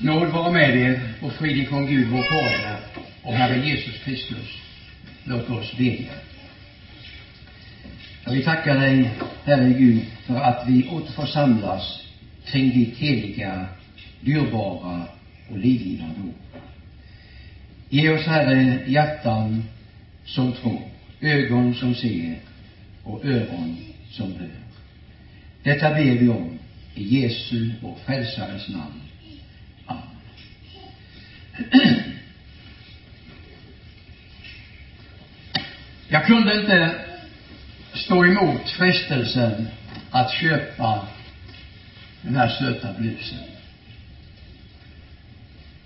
Nåd vara med er och frid från Gud vår Fader och Herren Jesus Kristus. Låt oss bedja. Jag vill tacka dig, Herre Gud, för att vi åter får samlas kring ditt heliga, dyrbara och livgivande ord. Ge oss, Herre, hjärtan som tror, ögon som ser och öron som hör. Detta ber vi om i Jesu, vår frälsares namn. Jag kunde inte stå emot frestelsen att köpa den här söta blusen.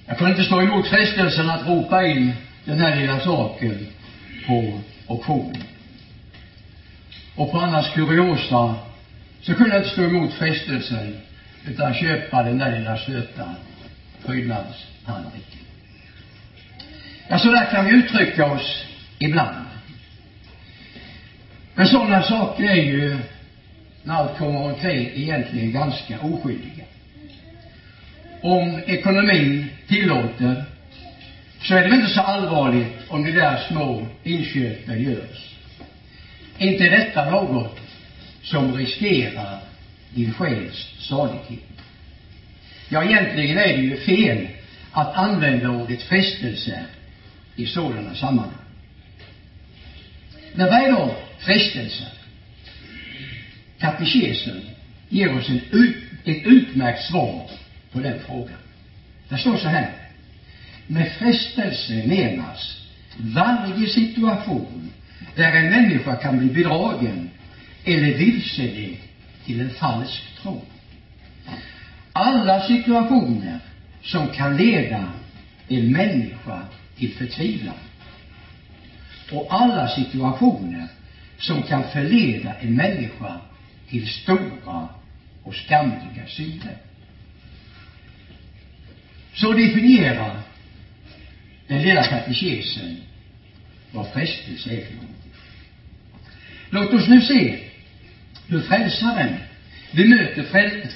Jag kunde inte stå emot frestelsen att ropa in den här lilla saken på auktion. Och på annars kuriosa så kunde jag inte stå emot frestelsen utan köpa den där lilla söta prydnadstallriken. Ja, så där kan vi uttrycka oss ibland. Men sådana saker är ju, när allt kommer omkring, egentligen ganska oskyldiga. Om ekonomin tillåter, så är det väl inte så allvarligt om de där små inköpen görs. Inte är detta något som riskerar din själs salighet. Ja, egentligen är det ju fel att använda ordet frestelse i sådana sammanhang. Men vad är då frestelsen? Katekesen ger oss en ut, ett utmärkt svar på den frågan. Det står så här. Med frestelse menas varje situation där en människa kan bli bedragen eller vilseledd till en falsk tro. Alla situationer som kan leda en människa till förtvivlan. Och alla situationer som kan förleda en människa till stora och skamliga synder. Så definierar den lilla katekesen vad frestelse är för någonting. Låt oss nu se hur frälsaren bemöter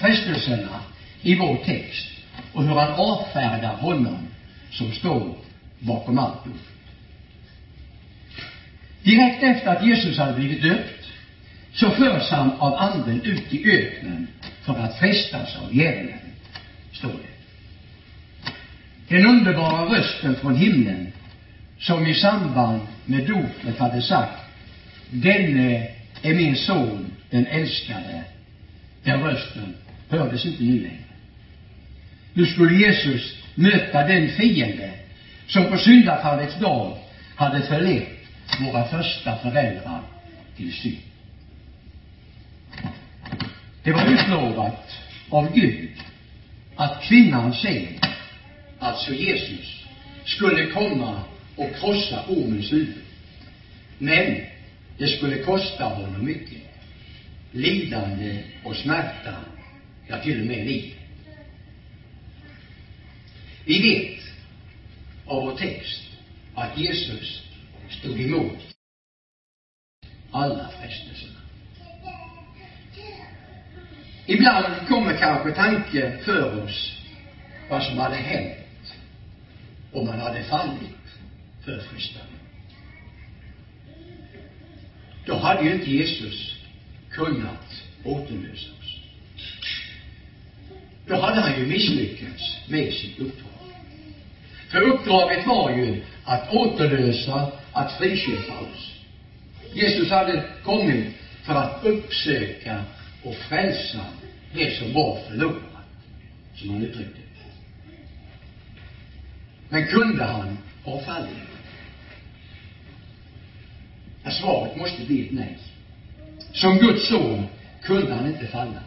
frestelserna i vår text och hur han avfärdar honom som står bakom allt ont. Direkt efter att Jesus hade blivit döpt så förs han av anden ut i öknen för att frestas av djävulen, står det. Den underbara rösten från himlen som i samband med dopet hade sagt denne är min son, den älskade. Den rösten hördes inte nu längre. Nu skulle Jesus möta den fiende som på syndafallets dag hade förlett våra första föräldrar till synd. Det var utlovat av Gud att kvinnan sen, alltså Jesus, skulle komma och krossa ormens huvud. Men det skulle kosta honom mycket. Lidande och smärta, ja, till och med liv. Vi vet av vår text att Jesus stod emot alla frestelserna. Ibland kommer kanske tanken för oss vad som hade hänt om man hade fallit för frestelsen. Då hade ju inte Jesus kunnat återlösa oss. Då hade han ju misslyckats med sitt uppdrag. För uppdraget var ju att återlösa, att friköpa oss. Jesus hade kommit för att uppsöka och frälsa det som var förlorat, som han uttryckte Men kunde han ha fallit? Ja, svaret måste bli ett nej. Som Guds son kunde han inte falla.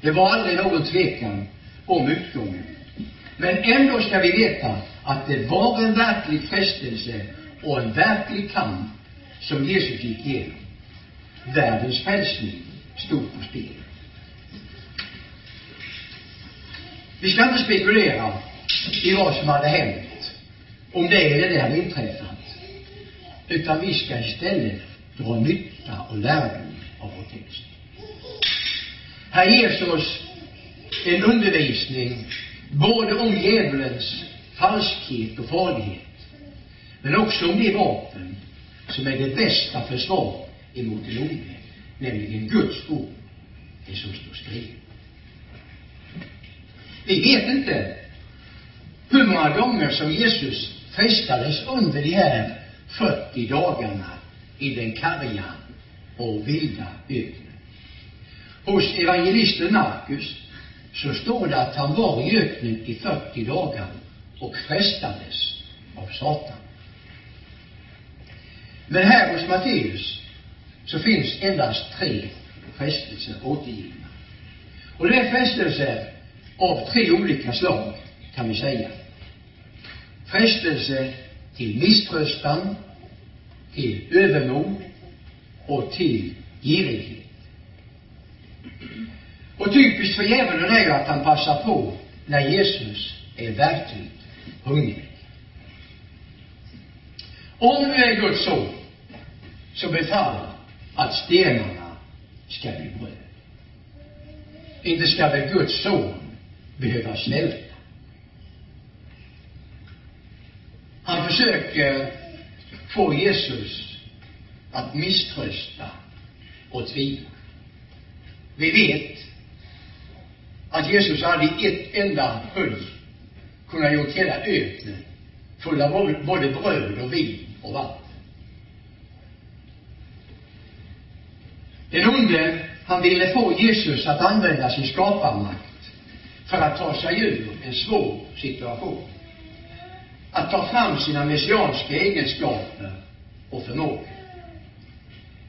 Det var aldrig någon tvekan om utgången. Men ändå ska vi veta att det var en verklig frestelse och en verklig kamp som Jesus gick igenom. Världens frälsning stod på spel. Vi ska inte spekulera i vad som hade hänt, om det eller det hade inträffat. Utan vi ska istället dra nytta och lärdom av vår text. Här ges oss en undervisning både om djävulens falskhet och farlighet, men också om de vapen som är det bästa försvar emot den onde, nämligen Guds ord, det som står skrivet. Vi vet inte hur många gånger som Jesus frestades under de här 40 dagarna i den karga och vilda öknen. Hos evangelisten Markus så står det att han var i öknen i 40 dagar och frestades av Satan. Men här hos Matteus så finns endast tre frestelser återgivna. Och det är frestelser av tre olika slag, kan vi säga. Frestelse till misströstan, till övermod och till girighet. Och typiskt för djävulen är ju att han passar på när Jesus är verkligt hungrig. Om du är Guds son, så befall att stenarna ska bli bröd. Inte ska väl Guds son behöva svälta. Han försöker få Jesus att misströsta och tvivla. Vi vet att Jesus hade i ett enda huj kunnat gjort hela öknen full av både bröd och vin och vatten. Den onde, han ville få Jesus att använda sin skaparmakt för att ta sig ur en svår situation. Att ta fram sina messianska egenskaper och förmågor.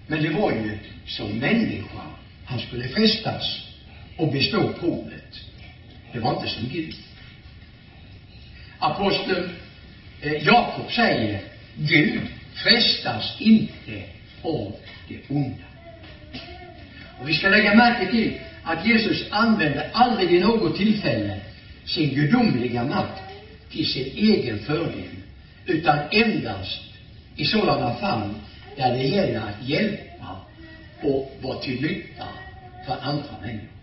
Men det var ju som människa han skulle frestas och bestå provet. Det var inte som Gud. Aposteln eh, Jakob säger, Gud frestas inte av det onda. Och vi ska lägga märke till att Jesus använde aldrig vid något tillfälle sin gudomliga makt till sin egen fördel, utan endast i sådana fall där det gäller att hjälpa och vara till nytta för andra människor.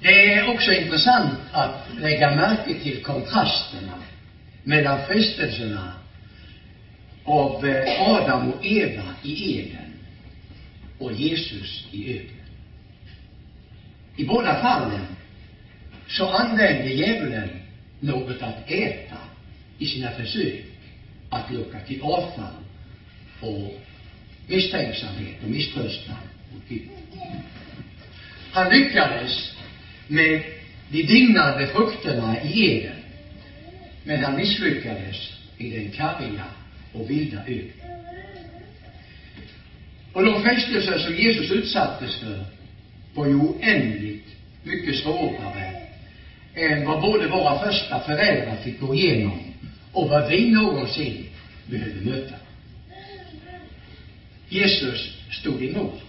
Det är också intressant att lägga märke till kontrasterna mellan frestelserna av eh, Adam och Eva i Eden och Jesus i öknen. I båda fallen så använde djävulen något att äta i sina försök att locka till avfall och misstänksamhet och misströstan mot Gud. Han lyckades med de dignande frukterna i Eden, men han misslyckades i den karga och vilda öknen. Och de frestelser som Jesus utsattes för var ju oändligt mycket svårare än vad både våra första föräldrar fick gå igenom och vad vi någonsin behövde möta. Jesus stod emot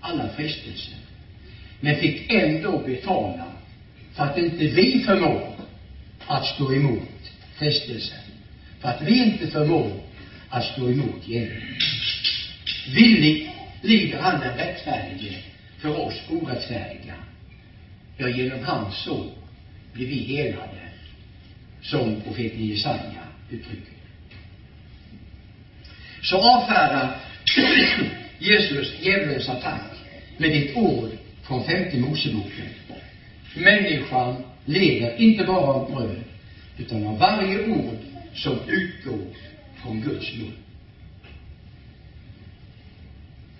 alla frestelser, men fick ändå betala för att inte vi förmår att stå emot frestelsen, för att vi inte förmår att stå emot djävulen. Villigt lider han den rättfärdige för oss orättfärdiga. Ja, genom hans sår blir vi helade, som profeten Jesaja uttrycker Så avfärdar Jesus djävulens attack med ett ord från femte Moseboken. Människan lever inte bara av bröd, utan av varje ord som utgår från Guds mun.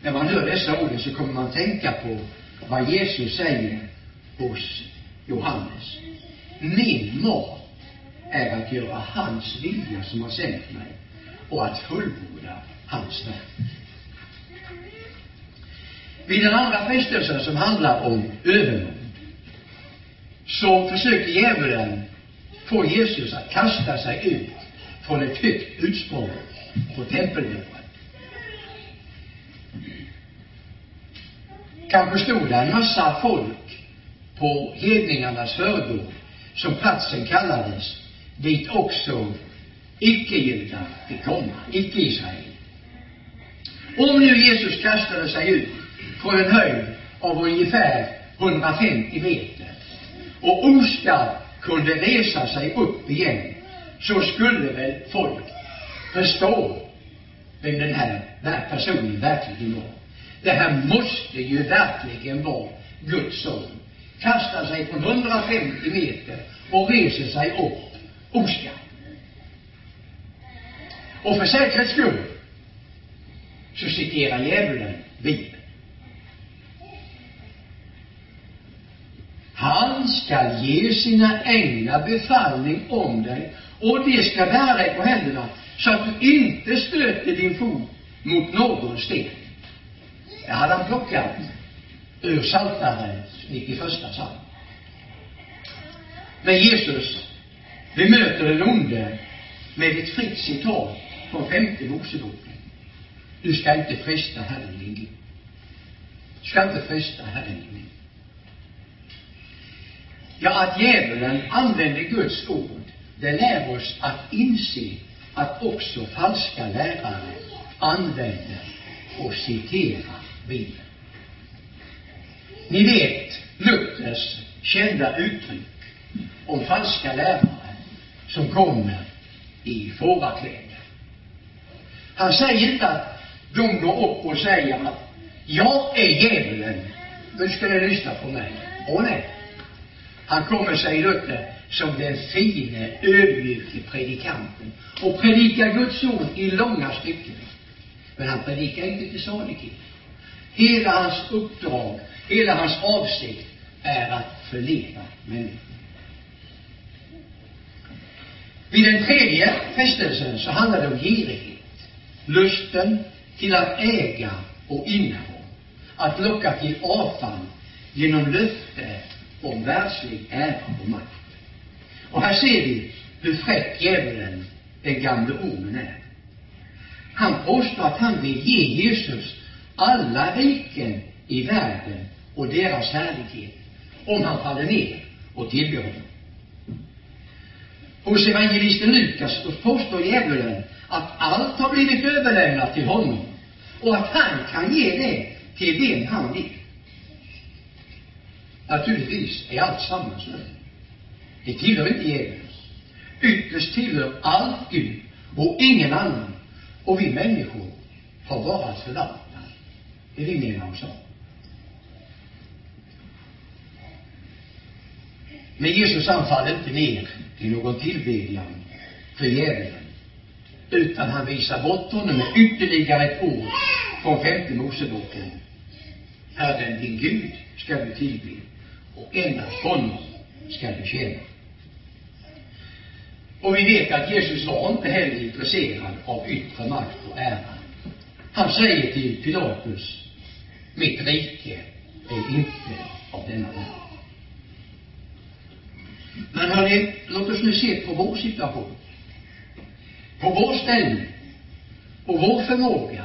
När man hör dessa ord så kommer man tänka på vad Jesus säger hos Johannes. Min mat är att göra hans vilja som har sänt mig och att fullborda hans verk. Vid den andra frestelsen som handlar om övermod så försöker djävulen få Jesus att kasta sig ut från ett högt utsprång på tempelmuren. Kanske stod det en massa folk på hedningarnas förgård, som platsen kallades, dit också icke-judar fick komma, icke-Israel. Om nu Jesus kastade sig ut från en höjd av ungefär 150 meter och Oskar kunde resa sig upp igen så skulle väl folk förstå vem den här personen verkligen var. Det här måste ju verkligen vara Guds son. Kastar sig från 150 meter och reser sig upp Oskar. Och för säkerhets skull så citerar djävulen Bibeln. Han skall ge sina änglar befallning om dig och de ska bära dig på händerna så att du inte stöter din fot mot någon sten. Det hade han plockat ur Psaltaren 91 psalm. Men Jesus bemöter den onde med ett fritt citat från femte Moseboken. Du ska inte fresta Herren din Gud. Du ska inte fresta Herren din Gud. Ja, att djävulen använder Guds ord, det lär oss att inse att också falska lärare använder och citerar Bibeln. Ni vet Luthers kända uttryck om falska lärare som kommer i fårakläder. Han säger inte att de går upp och säger att jag är djävulen, nu ska ni lyssna på mig. Åh nej. Han kommer, säger Luther, som den fine, ödmjuke predikanten och predikar Guds ord i långa stycken. Men han predikar inte till salighet. Hela hans uppdrag, hela hans avsikt är att förleda människor. Vid den tredje frestelsen så handlar det om girighet. Lusten till att äga och inneha. Att locka till avfall genom löfte om världslig ära och makt. Och här ser vi hur fräck djävulen, den gamle ormen, är. Han påstår att han vill ge Jesus alla riken i världen och deras härlighet om han faller ner och tillber honom. Hos evangelisten Lukas påstår djävulen att allt har blivit överlämnat till honom och att han kan ge det till vem han vill. Naturligtvis är allt sammans. Det tillhör inte djävulen. Ytterst tillhör allt Gud och ingen annan. Och vi människor har bara att förvalta det vi menar oss av. Men Jesus han faller inte ner till någon tillbedjan för djävulen, utan han visar bort honom med ytterligare ett ord från femte Moseboken. Herren din Gud ska du tillbe och endast honom ska du tjäna. Och vi vet att Jesus var inte heller intresserad av yttre makt och ära. Han säger till Pilatus, mitt rike är inte av denna värld. Men hörni, låt oss nu se på vår situation. På vår ställning och vår förmåga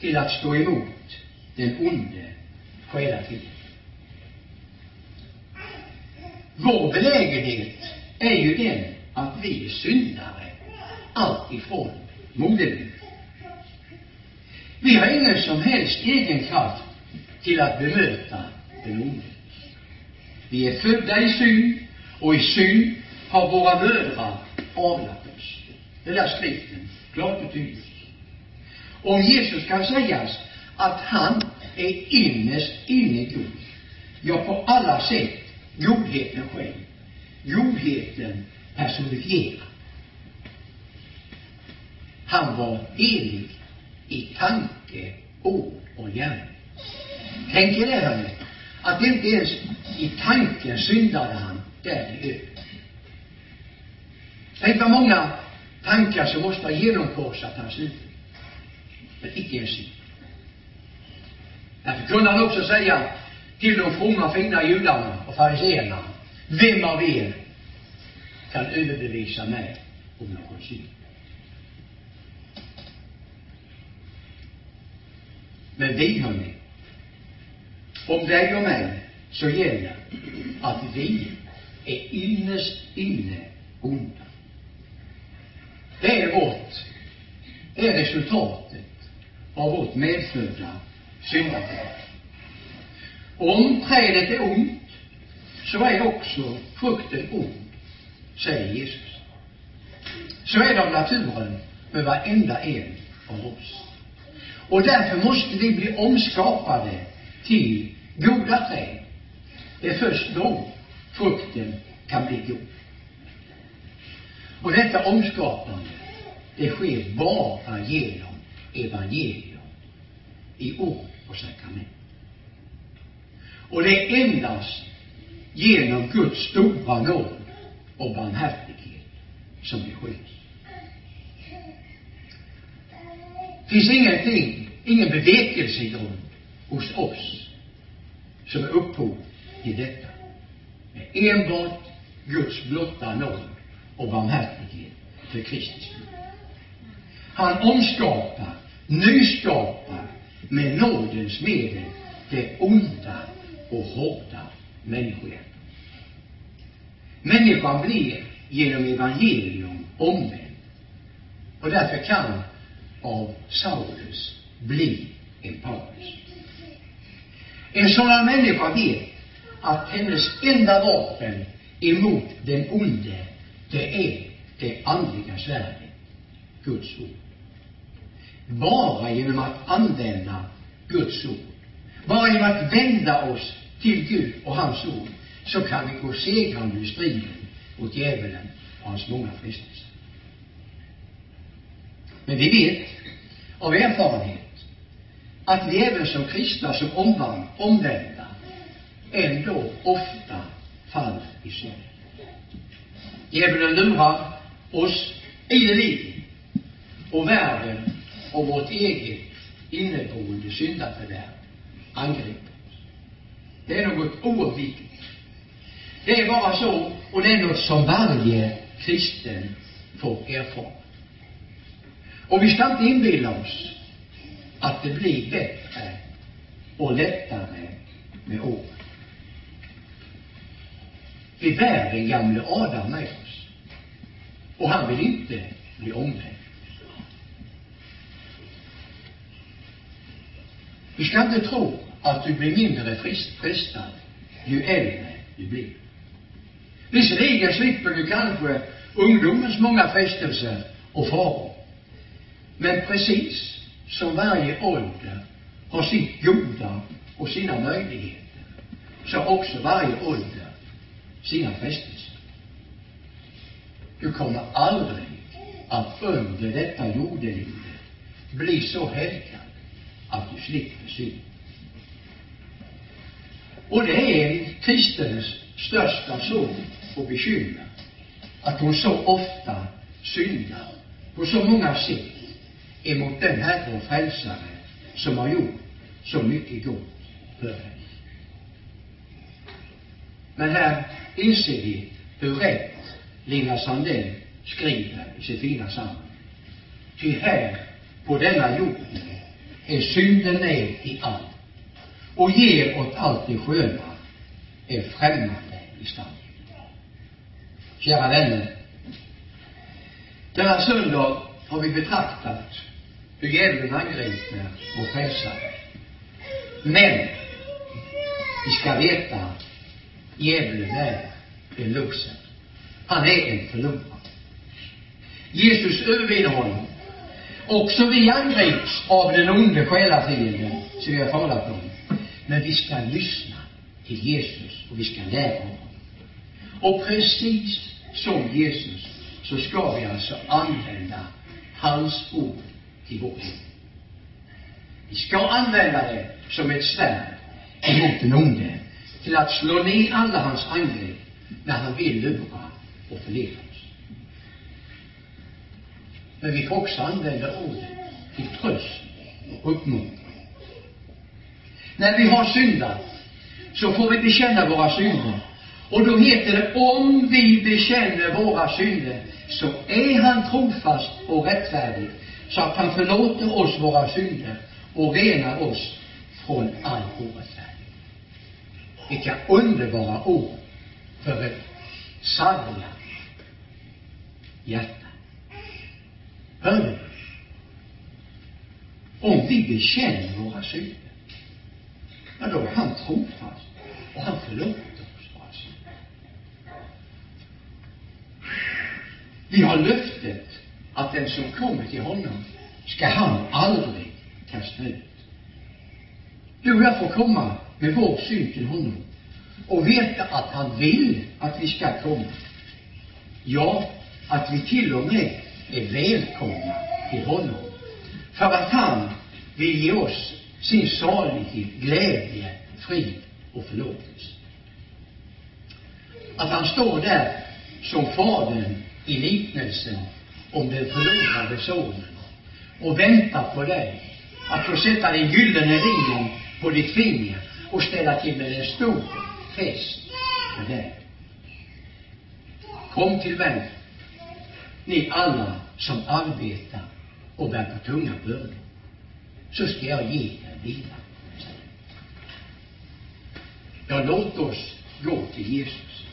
till att stå emot den onde själatiden. Vår belägenhet är ju den att vi är syndare alltifrån moderliv. Vi har ingen som helst egen kraft till att bemöta den onde. Vi är födda i synd och i synd har våra mödrar avlat oss. Det där skriften klart och tydligt. Om Jesus kan sägas att han är innerst inne god, ja, på alla sätt godheten själv, godheten personifierad. Han var evig i tanke, ord och gärning. Tänk er det, hörni, att inte ens i tanken syndade han där i öknen. Tänk vad många tankar som måste ha genomkorsat hans huvud. Men icke en synd. Därför kunde han också säga till de fromma, fina judarna och fariséerna, vem av er kan överbevisa mig om någon synd? Men vi, hörni, om dig och mig så gäller att vi är innerst inne onda. Det är vårt, det är resultatet av vårt medfödda syndafall. Om trädet är ont, så är också frukten ond, säger Jesus. Så är det av naturen med varenda en av oss. Och därför måste vi bli omskapade till goda träd. Det är först då frukten kan bli god. Och detta omskapande, det sker bara genom evangelium i ord och sakrament. Och det är endast genom Guds stora nåd och barmhärtighet som vi sker. Det finns ingenting, ingen bevekelsegrund hos oss som är upphov till detta. Det är enbart Guds blotta nåd och barmhärtighet för Kristi skull. Han omskapar, nyskapar med nådens medel det onda och hårda människohjärtan. Människan blir genom evangelium omvänd. Och därför kan av Saulus bli en Paulus. En sådan människa vet att hennes enda vapen emot den onde, det är det andliga svärdet, Guds ord. Bara genom att använda Guds ord, bara genom att vända oss till Gud och hans ord, så kan vi gå segrande ur striden mot djävulen och hans många frestelser. Men vi vet av erfarenhet att vi även som kristna som omvand, omvända ändå ofta faller i synd. Djävulen lurar oss ideligen och världen och vårt eget inneboende syndaförvärv angriper oss. Det är något oundvikligt. Det är bara så, och det är något som varje kristen får erfara. Och vi ska inte inbilla oss att det blir bättre och lättare med åren. Vi bär den gamle Adam med oss. Och han vill inte bli omvänd. Vi ska inte tro att du blir mindre frestad ju äldre du blir. Visserligen slipper du kanske ungdomens många frestelser och faror. Men precis som varje ålder har sitt goda och sina möjligheter, så har också varje ålder sina frestelser. Du kommer aldrig att under detta jordelivet bli så helgad att du slipper synd. Och det är kristens största sorg och bekymmer att hon så ofta syndar på så många sätt emot den Herre och Frälsare som har gjort så mycket gott för henne. Men här inser vi hur rätt Lina Sandell skriver i sitt fina sammanhang. Ty här på denna jord är synden ner i allt och ger åt allt det sköna är främmande i stan. Kära vänner, denna söndag har vi betraktat hur djävulen angriper vår frälsare. Men vi ska veta djävulen är en loser. Han är en förlorare. Jesus övervinner honom. Också vi angrips av den onde själafienden som vi har talat om. Men vi ska lyssna till Jesus och vi ska lära honom. Och precis som Jesus så ska vi alltså använda hans ord till vårt liv. Vi ska använda det som ett svärd emot den onde till att slå ner alla hans angrepp när han vill lura och förleda oss. Men vi får också använda ordet till tröst och uppmuntran. När vi har syndat så får vi bekänna våra synder. Och då heter det, om vi bekänner våra synder så är han trofast och rättfärdig så att han förlåter oss våra synder och renar oss från all orättfärdighet. Vilka underbara ord för ett sargat hjärta. Hör ni? Om vi bekänner våra synder, ja, då är han trofast. Och han förlåter oss alltså. Vi har löftet att den som kommer till honom ska han aldrig kasta ut. Du och jag får komma med vår syn till honom och veta att han vill att vi ska komma. Ja, att vi till och med är välkomna till honom. För att han vill ge oss sin salighet, glädje, frid och förlåtelse. Att han står där som Fadern i liknelsen om den förlorade sonen och väntar på dig att få sätta den gyllene ringen på ditt finger och ställa till med en stor fest för dig. Kom till mig, ni alla som arbetar och bär på tunga bördor, så ska jag ge er vila. Ja, låt oss gå till Jesus.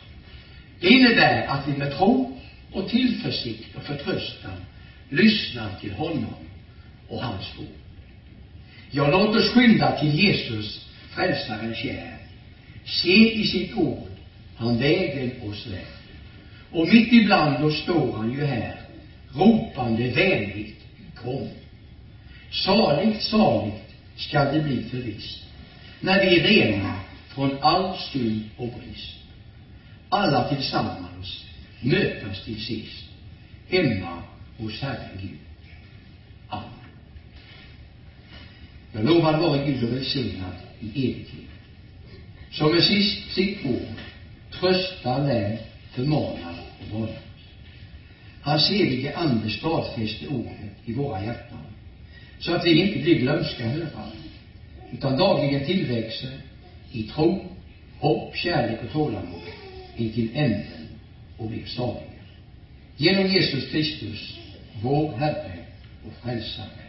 Det innebär att vi med tro och tillförsikt och förtröstan lyssnar till honom och hans ord. Ja, låt oss skynda till Jesus, frälsaren kär. Se i sitt ord han vägen oss lär. Och mitt ibland oss står han ju här, ropande vänligt, kom. Saligt, saligt skall det bli förvisst, när vi är rena från all skuld och brist. Alla tillsammans mötas till sist hemma hos Herren Gud. Amen. Jag lovar vare Gud och välsignad i evighet. Som med sist, sitt ord tröstar, lär, förmanar och varnar. Hans helige Ande stadfäste ordet i våra hjärtan, så att vi inte blir glömska heller, utan dagligen tillväxer i tro, hopp, kärlek och tålamod intill änden och blir saliga. Genom Jesus Kristus, vår Herre och Frälsare.